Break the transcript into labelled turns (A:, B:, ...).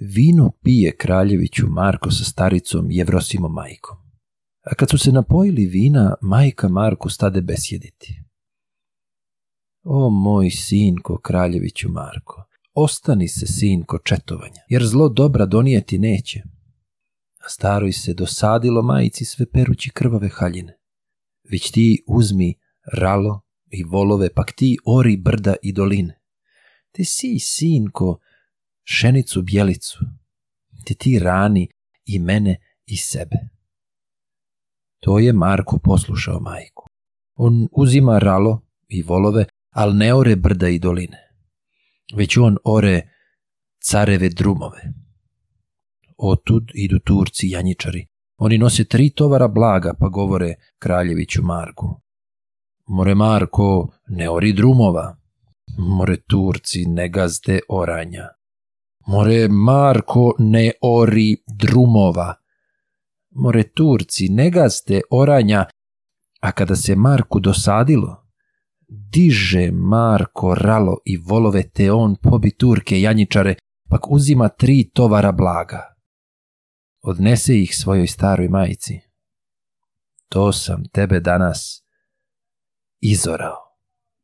A: vino pije kraljeviću Marko sa staricom Jevrosimom majkom. A kad su se napojili vina, majka Marku stade besjediti. O moj sinko kraljeviću Marko, ostani se sinko četovanja, jer zlo dobra donijeti neće. A staroj se dosadilo majici sve perući krvave haljine. Već ti uzmi ralo i volove, pak ti ori brda i doline. Ti si, sinko, šenicu bijelicu, te ti rani i mene i sebe. To je Marko poslušao majku. On uzima ralo i volove, al ne ore brda i doline, već on ore careve drumove. Otud idu Turci i Janjičari. Oni nose tri tovara blaga, pa govore kraljeviću Marku. More Marko, ne ori drumova. More Turci, ne gazde oranja more Marko ne ori drumova. More Turci ne gazde oranja, a kada se Marku dosadilo, diže Marko ralo i volove te on pobi Turke janjičare, pak uzima tri tovara blaga. Odnese ih svojoj staroj majici. To sam tebe danas izorao.